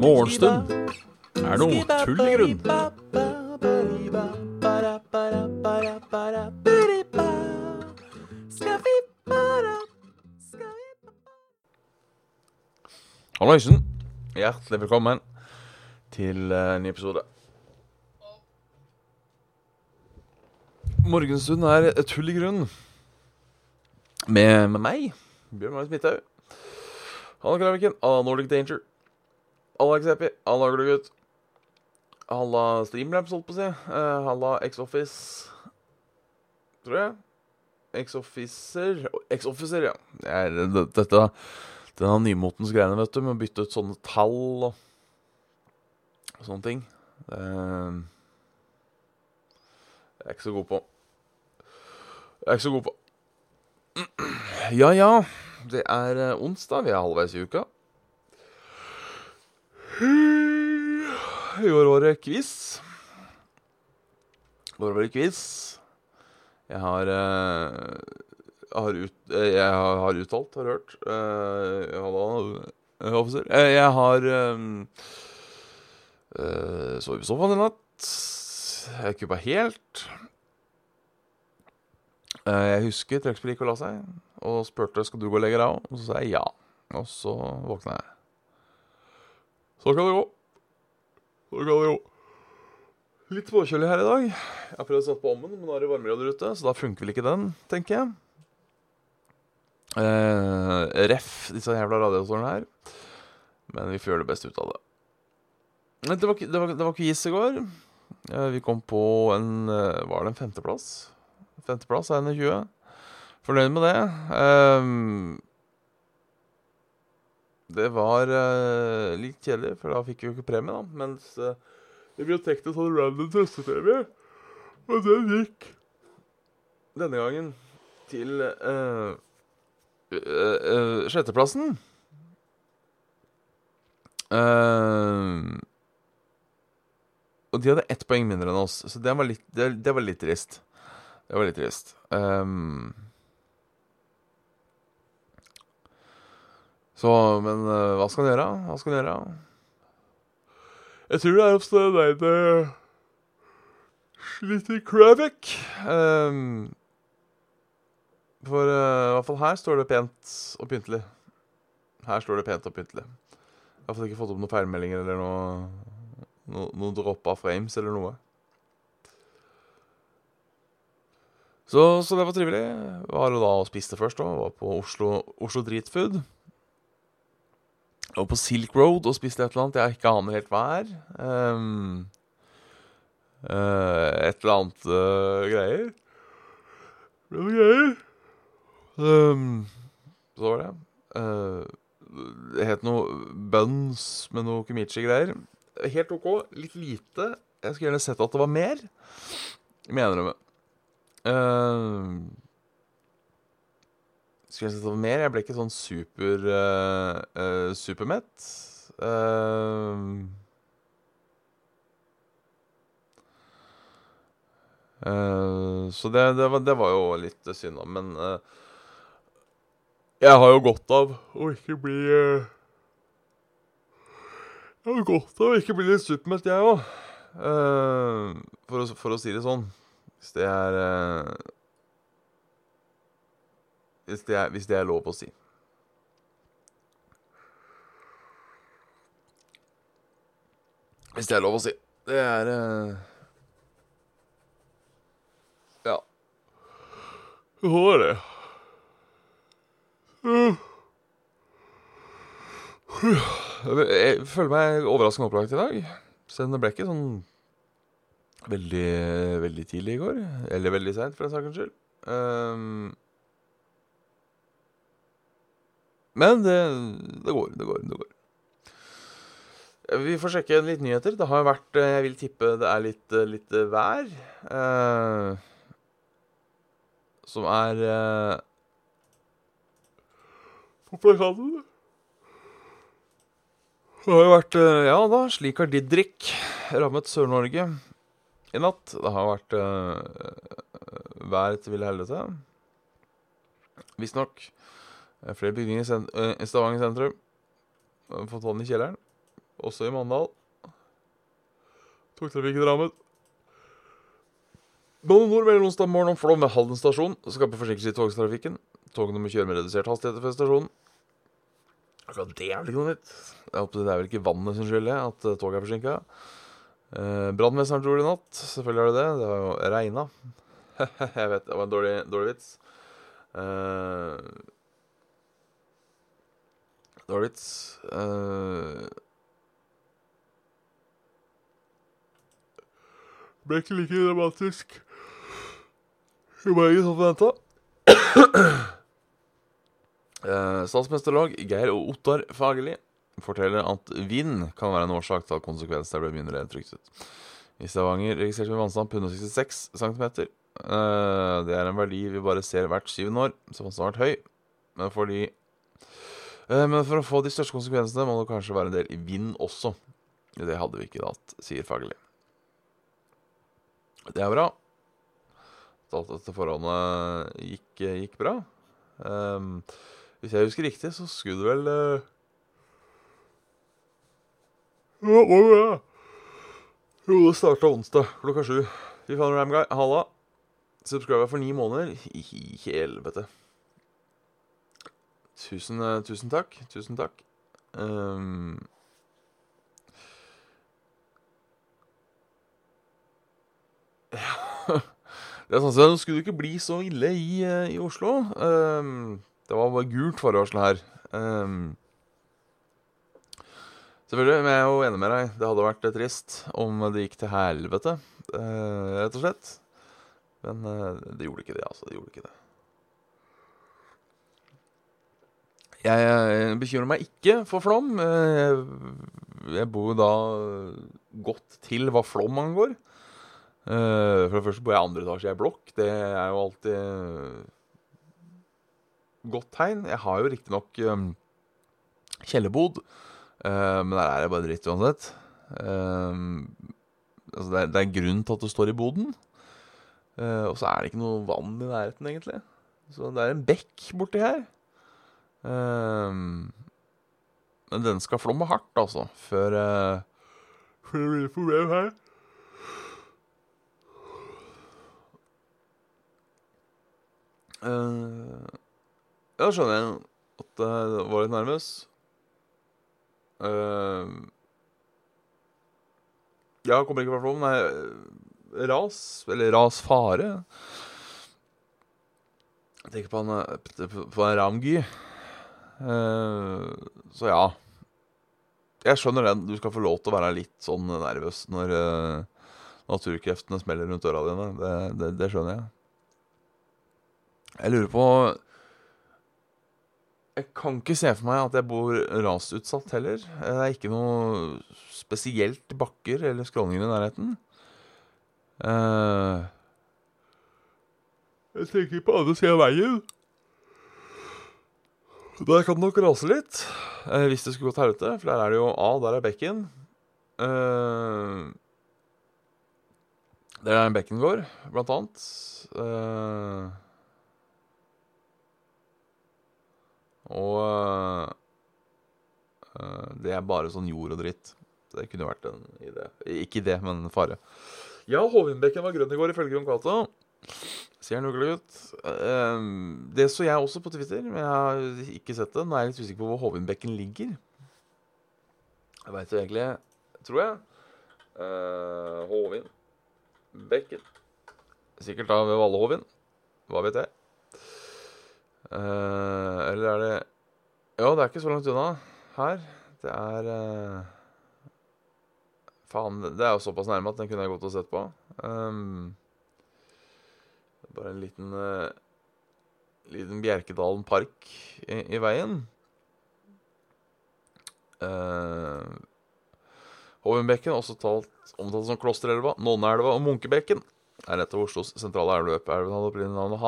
Morgenstund er noe tull i grunn. Halloisen. Hjertelig velkommen til en ny episode. Morgenstund er tull i grunn. Med, med meg, Bjørn Magnus Midthaug. Halla, Kraviken. Halla, Nordic Danger. Halla, Xepi. Halla, Glugut, Halla, Streamlabs, holdt på å si. Uh, halla, X-Office. Tror jeg. X-Officer X-Officer, ja. Det er det- dette Denne nymotens greiene, vet du, med å bytte ut sånne tall og, og sånne ting. Det er jeg ikke så god på. Jeg er ikke så god på. Ja, ja. Det er eh, onsdag. Vi er halvveis i uka. I år var det quiz. I år var det quiz. Jeg har eh, har ut, eh, Jeg har, uttalt, har hørt uh, offiser. Jeg har um, uh, sovet på sofaen i natt. Jeg kuppa helt. Eh, jeg husker trekkspill gikk og la seg, og spurte skal du gå og legge deg av. Og så sa jeg ja. Og så våkna jeg. Så kan det gå. Så kan det gå. Litt påkjølig her i dag. Jeg har prøvd å sette på ommen, men nå er det varmegrader ute, så da funker vel ikke den, tenker jeg. Eh, ref disse jævla radiatorene her. Men vi får gjøre det beste ut av det. Det var, det var, var quiz i går. Eh, vi kom på en eh, Var det en femteplass? Femteplass av 21. Fornøyd med det. Um, det var uh, litt kjedelig, for da fikk vi jo ikke premie, da. Mens uh, biblioteket hadde random trøstepremie, og den gikk denne gangen til uh, eh, eh, sjetteplassen. Ehm, og de hadde ett poeng mindre enn oss, så det var litt, det, det var litt trist. Det var litt trist. Um, så, men eh, hva skal han gjøre? Hva skal han gjøre? Jeg tror det er opp til deg til Slitty Kravik. Um, for uh, i hvert fall her står det pent og pyntelig. Her står det pent og pyntelig. Jeg har ikke fått opp noen feilmeldinger eller noe, no, noe av frames eller noe. Så, så det var trivelig. Var jo da og spiste først, da. Var på Oslo, Oslo Dritfood. Og på Silk Road og spiste et eller annet jeg ikke aner helt hva er. Um, uh, et eller annet uh, greier. Noe greier. Um, så var det. Uh, det het noe buns med noe kimichi-greier. Helt OK. Litt lite. Jeg skulle gjerne sett at det var mer. Mener du med. Uh, skulle jeg sett noe mer? Jeg ble ikke sånn super uh, uh, supermett. Uh, så det, det, var, det var jo litt synd, da. Men jeg har jo godt av å ikke bli Jeg har godt av å ikke bli litt supermett, jeg òg. for, for å si det sånn. Hvis det er uh, hvis det, er, hvis det er lov å si. Hvis det er lov å si. Det er uh... Ja. Hva er det? Jeg føler meg overraskende opplagt i dag. Selv om det ble ikke sånn veldig, veldig tidlig i går. Eller veldig seint, for den saks skyld. Um, men det, det går, det går, det går. Vi får sjekke litt nyheter. Det har vært eh, Jeg vil tippe det er litt, eh, litt eh, vær. Uh, som er uh, På plakaten. Det har jo vært Ja da, slik har Didrik rammet Sør-Norge i natt. Det har vært uh, vær til ville helvete. Visstnok. Eh, Flere bygninger i eh, Stavanger sentrum. Fått vann i kjelleren. Også i Mandal. Togtrafikken rammet. Bane Nor melder onsdag morgen om flom ved Halden stasjon. Skaper forsinkelse i togtrafikken. Togene må kjøre med redusert hastighet ved stasjonen. Akkurat det er vel ikke noe nytt. Jeg håper Det er vel ikke vannet sin skyld at toget er forsinka. Eh, Brannmesteren tror det i natt. Selvfølgelig er det det. Det har jo regna. Jeg vet, det var en dårlig, dårlig vits. Uh, dårlig vits. Uh, ble ikke like dramatisk. Det var ikke sånn forventa. Eh, Statsmesterlag Geir og Ottar Fagerli forteller at vind kan være en årsak til at konsekvenser ble mindre fryktet. I Stavanger registrerte vi vannstand på 166 cm. Eh, det er en verdi vi bare ser hvert syvende år, så vannstanden har vært høy. Men, fordi, eh, men for å få de største konsekvensene må det kanskje være en del i vind også. Det hadde vi ikke hatt, sier Fagerli. Det er bra. Alt dette forholdet gikk, gikk bra. Um, hvis jeg husker riktig, så skulle det vel uh... Ja, ja. Jo, det starta onsdag klokka sju. Fy faen, Ramguy. Halla. Subscriber for ni måneder. I helvete. Tusen, eh, tusen takk. Tusen takk. Ja, Det er sånn, så skulle det ikke bli så ille i, eh, i Oslo. Um, det var bare gult forvarsel her. Ehm, selvfølgelig, men jeg er jo enig med deg. Det hadde vært eh, trist om det gikk til helvete, eh, rett og slett. Men eh, det gjorde ikke det, altså. Det gjorde ikke det. Jeg jeg bekymrer meg ikke for flom. Eh, Jeg, jeg bor jo da godt til hva flom angår. Eh, for det første bor jeg andre etasje i ei blokk. Det er jo alltid godt tegn. Jeg har jo riktignok um, kjellerbod, eh, men der er det bare dritt uansett. Uh, altså det, er, det er grunn til at det står i boden. Uh, og så er det ikke noe vann i nærheten, egentlig. Så det er en bekk borti her. Eh, men den skal flomme hardt, altså, før uh, Før det blir problem her. Uh, ja, skjønner jeg at jeg var litt nervøs. Uh, ja, kommer ikke fra Flåm. Nei, ras. Eller rasfare. Jeg tenker på en, eh, på han ramgy. Uh, så ja. Jeg skjønner den. Du skal få lov til å være litt sånn nervøs når uh, naturkreftene smeller rundt øra dine. Det, det, det skjønner jeg. Jeg lurer på Jeg kan ikke se for meg at jeg bor rasutsatt heller. Det er ikke noe spesielt bakker eller skråninger i nærheten. Uh, jeg tenker på andre sida av veien. Der kan det nok rase litt. uh, hvis det skulle gå til helvete. For der er det jo A, der er bekken. Uh, der er bekken går, blant annet. Eh, Og øh, det er bare sånn jord og dritt. Det kunne vært en idé. Ikke idé, men fare. Ja, Hovindbekken var grønn i går, ifølge Jon Cato. Sier han ukelutt. Uh, det så jeg også på Twitter, men jeg har ikke sett det. Nå er jeg litt usikker på hvor Hovindbekken ligger. Jeg veit jo egentlig Tror jeg. Uh, Hovindbekken. Sikkert da ved Valle Hovind Hva vet jeg. Eh, eller er det Ja, det er ikke så langt unna her. Det er eh, Faen, det er jo såpass nærme at den kunne jeg gått og sett på. Um, bare en liten uh, Liten Bjerkedalen park i, i veien. Uh, Hovenbekken, også talt, omtalt som Klosterelva, Nonneelva og Munkebekken er et av Oslos sentrale elveløp. Elven hadde opprinnelig navnet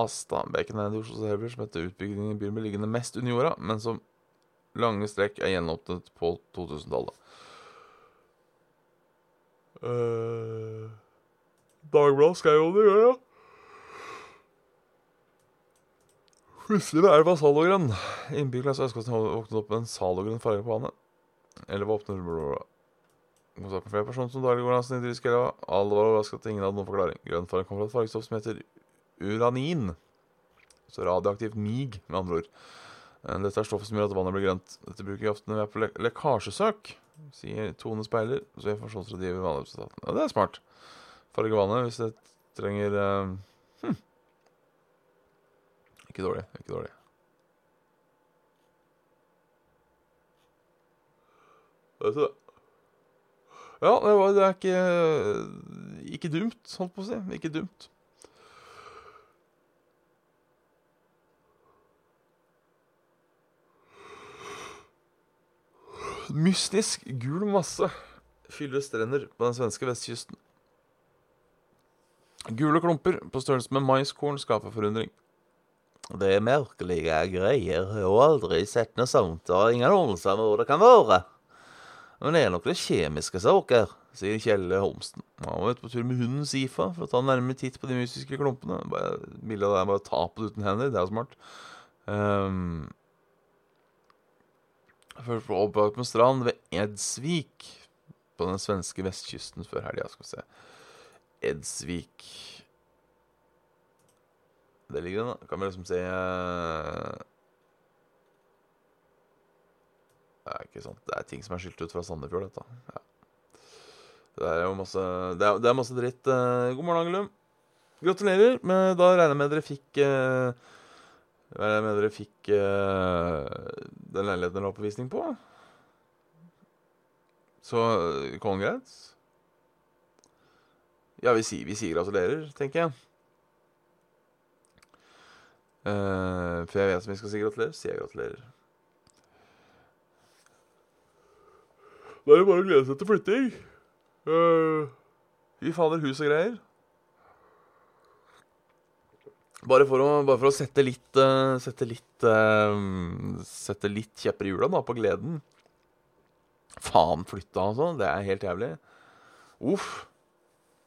er en av Oslos elver som etter utbyggingen i byen ble liggende mest under jorda, men som lange strekk er gjenåpnet på 2000-tallet. Uh, Dagbladet skrev om det, ja. Plutselig er elva Salogrønn. Innbyggerne Innbyggerklasse Østkosten våknet opp med en salogrønn farge på vannet. Eller våpner Kontakt med flere personer som daglig går langs Nidriske elva. Alle var overrasket at ingen hadde noen forklaring. Grønn farge kom fra et fargestoff som heter uranin. Så radioaktivt mig, med andre ord. Eh, Dette er stoffet som gjør at vannet blir grønt. Dette bruker vi ofte når vi er på le lekkasjesøk, sier Tone Speiler, så informasjonsrådgiver Vannrepresentanten. Ja, det er smart. Farge vannet hvis det trenger uh, hm. Ikke dårlig. Ikke dårlig. Vet du det? Ja, det, var, det er ikke Ikke dumt, holdt på å si. Ikke dumt. Mystisk gul masse fyller strender på den svenske vestkysten. Gule klumper på størrelse med maiskorn skaper forundring. Det er merkelige greier. Jeg har aldri sett noe sånt. og ingen anelse om hvor det kan være. Men det er nok det kjemiske saker, sier Kjelle Holmsten. Han var ute på tur med hunden Sifa for å ta en nærmere titt på de mystiske klumpene. Bildet av er bare ta på det uten hender. Det er smart. Um, Først på Oppakmen strand ved Edsvik på den svenske vestkysten før helga. Skal vi se. Edsvik Det ligger den, da. Kan vi liksom se eh, Det er ikke sant. Det er ting som er skilt ut fra Sandefjord, dette. Ja. Det er jo masse Det er, det er masse dritt. Eh, God morgen, Angelum. Gratulerer. Men da regner jeg med dere fikk eh, regner jeg med dere fikk eh, den leiligheten dere var på visning på. Så kongreit. Ja, vi sier, vi sier gratulerer, tenker jeg. Eh, for jeg vet som vi skal si gratulerer, sier jeg gratulerer. Da er det bare å glede seg til flytting. Uh, fader, hus og greier. Bare for å, bare for å sette litt uh, Sette litt uh, Sette litt kjepper i hjula da, på gleden. Faen flytta, altså. Det er helt jævlig. Uff.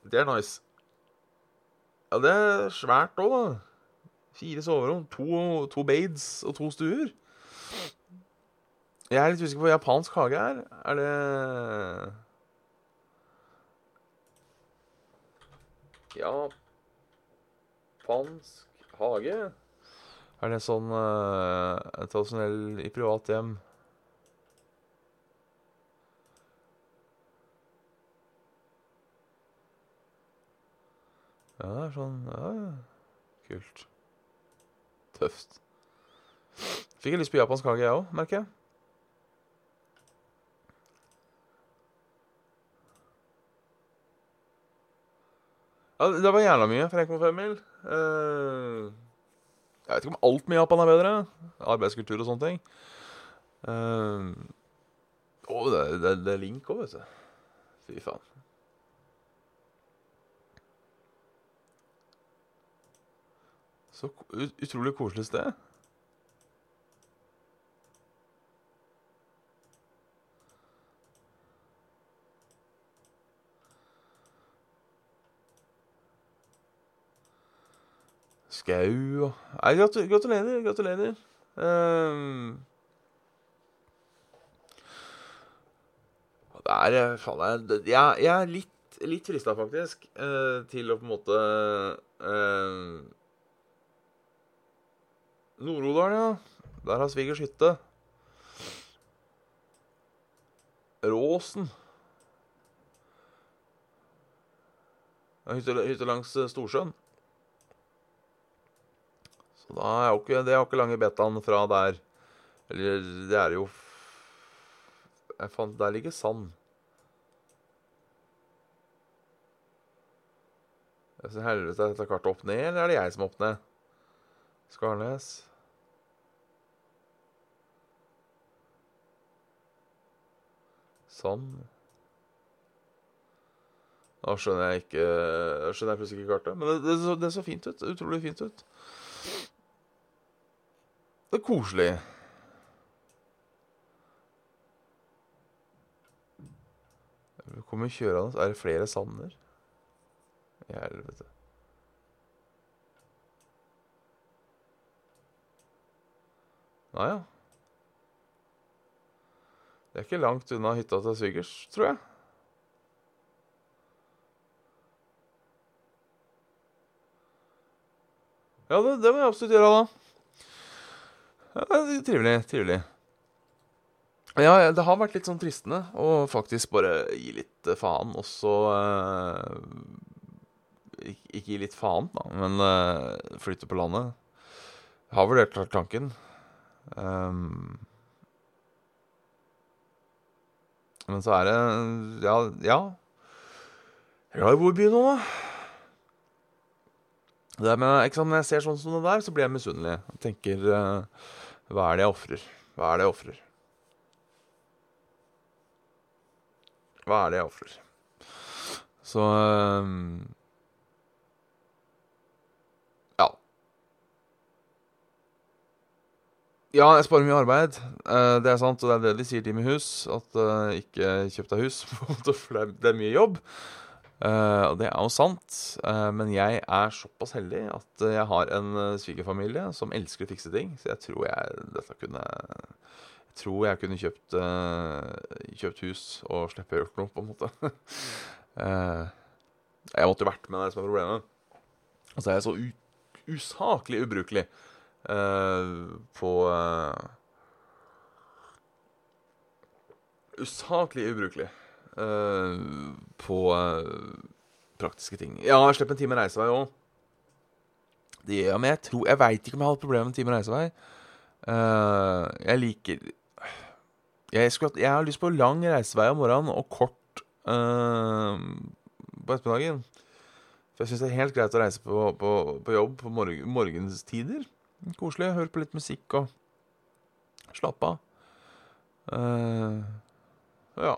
Det er nice. Ja, det er svært òg, da. Fire soverom, to, to bades og to stuer. Jeg er litt usikker på hva japansk hage er. Er det Japansk hage? Er det sånn uh, tradisjonell i privat hjem? Ja, det er sånn Ja, kult. Tøft. Fikk jeg lyst på japansk hage, jeg òg, merker jeg. Ja, det var jævla mye for 1,5 mil. Uh, jeg vet ikke om alt med Japan er bedre. Arbeidskultur og sånne ting. Uh, oh, det, det, det er link òg, vet du. Fy faen. Så utrolig koselig sted. Skau og Nei, gratulerer. Gratulerer. Um, det er eh, Faen, jeg, jeg, er litt, litt frista, faktisk, uh, til å på en måte uh, Nord-Odalen, ja. Der har svigers hytte. Råsen. Hytte, langs Storsjøen. Så da er jo ikke, det er jo ikke lange betaen fra der. Eller det er jo Jeg fant Der ligger sand. Helvete, er dette kartet opp ned, eller er det jeg som er opp ned? Skarnes. Sand. Da skjønner jeg ikke skjønner jeg plutselig ikke kartet. Men det, det, det så fint ut. Utrolig fint ut. Det er koselig. Vi kommer kjørende. Er det flere sander? I helvete. Nei, ja. Det er ikke langt unna hytta til svigers, tror jeg. Ja, det, det må jeg absolutt gjøre, da. Ja, trivelig. Trivelig. Ja, det har vært litt sånn tristende å faktisk bare gi litt eh, faen, og så eh, ikke, gi litt faen, da, men eh, flytte på landet. Jeg har vurdert tanken. Um, men så er det Ja. ja. Jeg er glad i å bo byen nå, da. Det ikke sant, Når jeg ser sånn som det der, så blir jeg misunnelig. Jeg tenker uh, Hva er det jeg ofrer? Hva er det jeg ofrer? Hva er det jeg ofrer? Så um, Ja. Ja, jeg sparer mye arbeid. Uh, det er sant, og det er det de sier til meg i hus. At uh, ikke kjøp deg hus, for det er mye jobb. Uh, og det er jo sant, uh, men jeg er såpass heldig at uh, jeg har en svigerfamilie som elsker å fikse ting. Så jeg tror jeg dette kunne Jeg tror jeg kunne kjøpt, kjøpt hus og slippe å gjøre noe, på en måte. jeg måtte jo vært med, det som er problemet. Altså, jeg er så usaklig ubrukelig på Usaklig ubrukelig. Uh, på uh, praktiske ting. Ja, slipp en time reisevei òg. Det gjør jeg, men jeg tror Jeg veit ikke om jeg har hatt problemer med en time reisevei. Uh, jeg liker jeg, skulle, jeg, har lyst på lang reisevei om morgenen og kort på ettermiddagen. For jeg syns det er helt greit å reise på, på, på jobb på morgen, morgenstider. Koselig. Høre på litt musikk og slappe av. ja.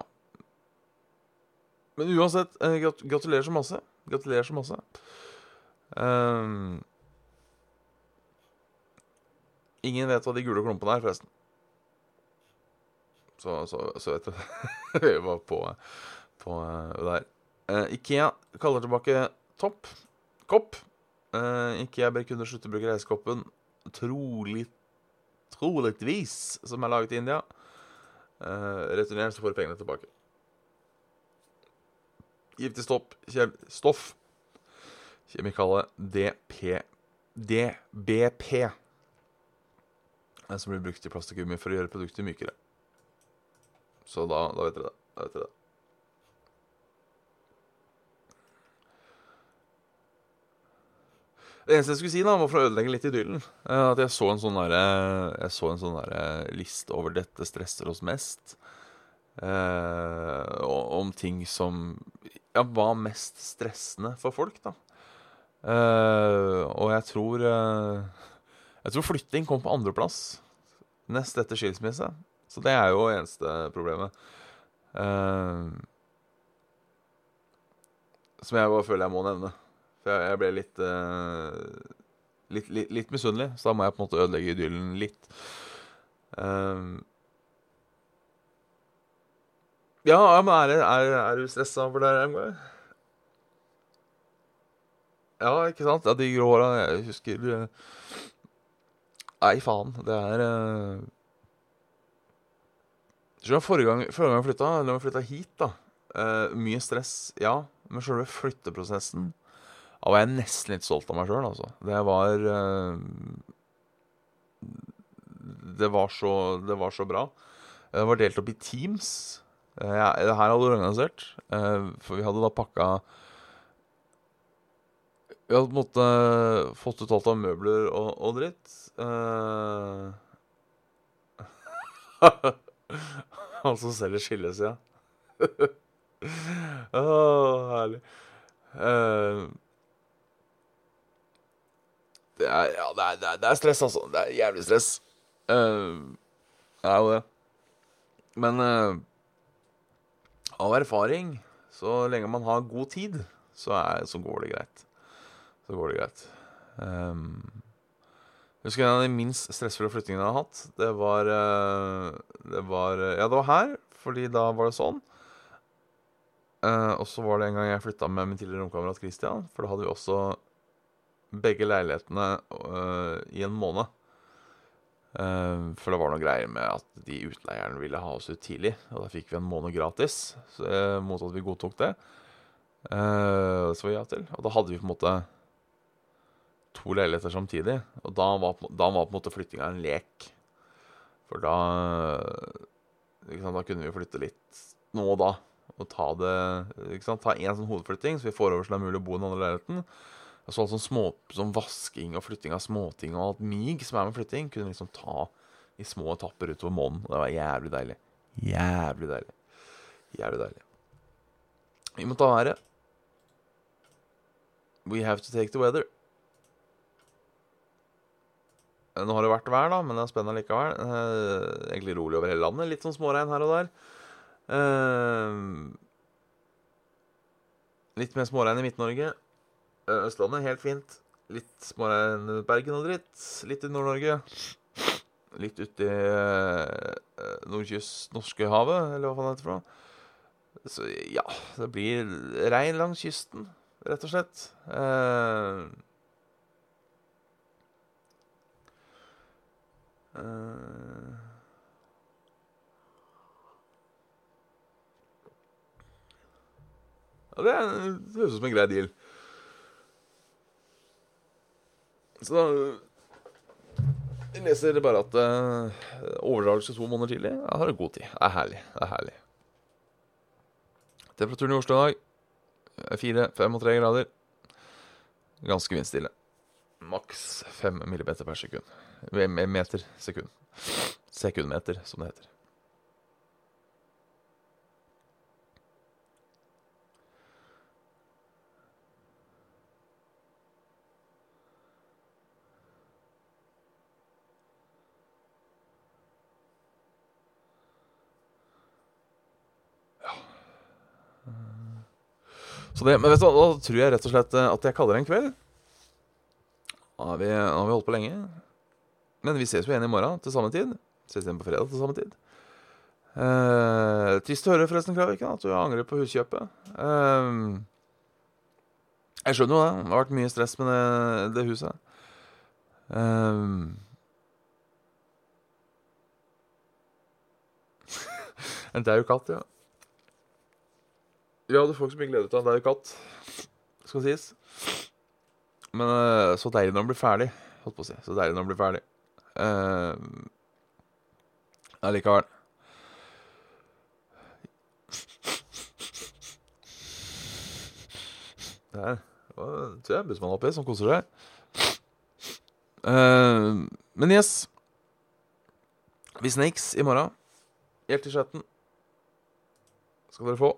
Men uansett, eh, gratulerer så masse. Gratulerer så masse. Um, ingen vet hva de gule klumpene er, forresten. Så, så, så vet du Vi var på, på uh, der. Uh, Ikea kaller tilbake topp. Kopp. Uh, Ikea ber kunder slutte å bruke reisekoppen. Trolig Troligvis som er laget i India. Uh, returner, så får du pengene tilbake. Giftig stopp, kjem, stoff. Kjemikale DP, DBP. Som blir brukt i plastikkgummi for å gjøre produkter mykere. Så da, da vet dere det. Da vet dere det. Det eneste jeg skulle si, da, var for å ødelegge litt idyllen. At jeg så en sånn der, jeg så en sånn der liste over 'dette stresser oss mest'. Eh, om ting som ja, var mest stressende for folk, da. Uh, og jeg tror uh, Jeg tror flytting kom på andreplass nest etter skilsmisse. Så det er jo eneste problemet. Uh, som jeg bare føler jeg må nevne. For jeg, jeg ble litt, litt, litt, litt misunnelig, så da må jeg på en måte ødelegge idyllen litt. Ja, men er, er, er du stressa over det? her? Ja, ikke sant? Ja, de grå håra. Jeg husker uh, Nei, faen. Det er uh, Forrige gang, forrige gang jeg flytta, da jeg flytta hit, da uh, Mye stress, ja. Men sjølve flytteprosessen Da var jeg nesten litt stolt av meg sjøl, altså. Det var uh, det, var så, det var så bra. Det var delt opp i teams. Ja, det her hadde du organisert. For vi hadde da pakka vi hadde på en måte fått ut alt av møbler og, og dritt. Uh... Han som selger skilles, ja. Å, oh, herlig. Uh... Det er, ja, det er, det, er, stress, altså. Det er jævlig stress. Uh... Det er jo det. Men. Av erfaring, så lenge man har god tid, så, er, så går det greit så går det greit. Um, husker en av de minst stressfulle flyttingene jeg har hatt. Det var, uh, det var Ja, det var her, fordi da var det sånn. Uh, og så var det en gang jeg flytta med min tidligere romkamerat Christian. For da hadde vi også begge leilighetene uh, i en måned. Eh, for det var noe greier med at de utleierne ville ha oss ut tidlig. Og da fikk vi en måned gratis, eh, mot at vi godtok det. Det så var ja til. Og da hadde vi på en måte to leiligheter samtidig. Og da var, da var på en måte flyttinga en lek. For da sant, Da kunne vi flytte litt nå og da. Og ta det ikke sant, Ta én sånn hovedflytting, så vi får over så det er mulig å bo i den andre leiligheten. Og så alt sånn små, sånn vasking og flytting av småting og alt mig som er med flytting, kunne liksom ta i små etapper utover måneden. Og det var jævlig deilig. Jævlig deilig. Jævlig deilig. Vi må ta været. We have to take the weather. Nå har det vært vær, da, men det er spennende likevel. Eh, egentlig rolig over hele landet. Litt sånn småregn her og der. Eh, litt mer småregn i Midt-Norge. Eh, Østlandet helt fint. Litt småregn enn Bergen og dritt. Litt i Nord-Norge. Litt uti nordkyst Norskehavet, eller hva faen det heter for noe. Så ja, det blir regn langs kysten, rett og slett. Uh, uh, ja, det høres ut som en grei deal. Så da jeg leser bare at uh, overdragelse to måneder tidlig Jeg har en god tid. Det er herlig. Det er herlig. Temperaturen i Oslo i dag er fire, fem og tre grader. Ganske vindstille. Maks fem millimeter per sekund. Meter sekund. Sekundmeter, som det heter. Så det, men vet du, da tror jeg rett og slett eh, at jeg kaller det en kveld. Nå har vi, har vi holdt på lenge. Men vi ses jo igjen i morgen til samme tid. Ses igjen på fredag til samme tid. Eh, trist å høre forresten, Klaviken, at du angrer på huskjøpet. Eh, jeg skjønner jo det. Det har vært mye stress med det, det huset. Eh, en daud katt, ja. Ja, du får ikke så mye glede av en daud katt, skal sies. Men uh, så deilig når den blir ferdig. Holdt på å si. Så deilig når den blir ferdig. Uh, allikevel. Der. Det er bussmann oppi som koser seg. Uh, men yes. Vi snakes i morgen. Chatten. Skal dere få.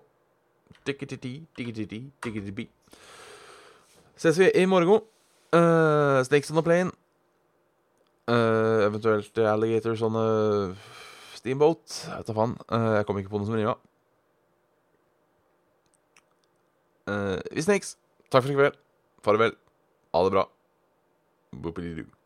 Ses vi i morgen. Uh, snakes on the plane. Uh, eventuelt alligator sånne steamboat. Jeg vet da faen. Uh, jeg kom ikke på noe som rima. Uh, vi snakes. Takk for i kveld. Farvel. Ha det bra. Boopity-doo.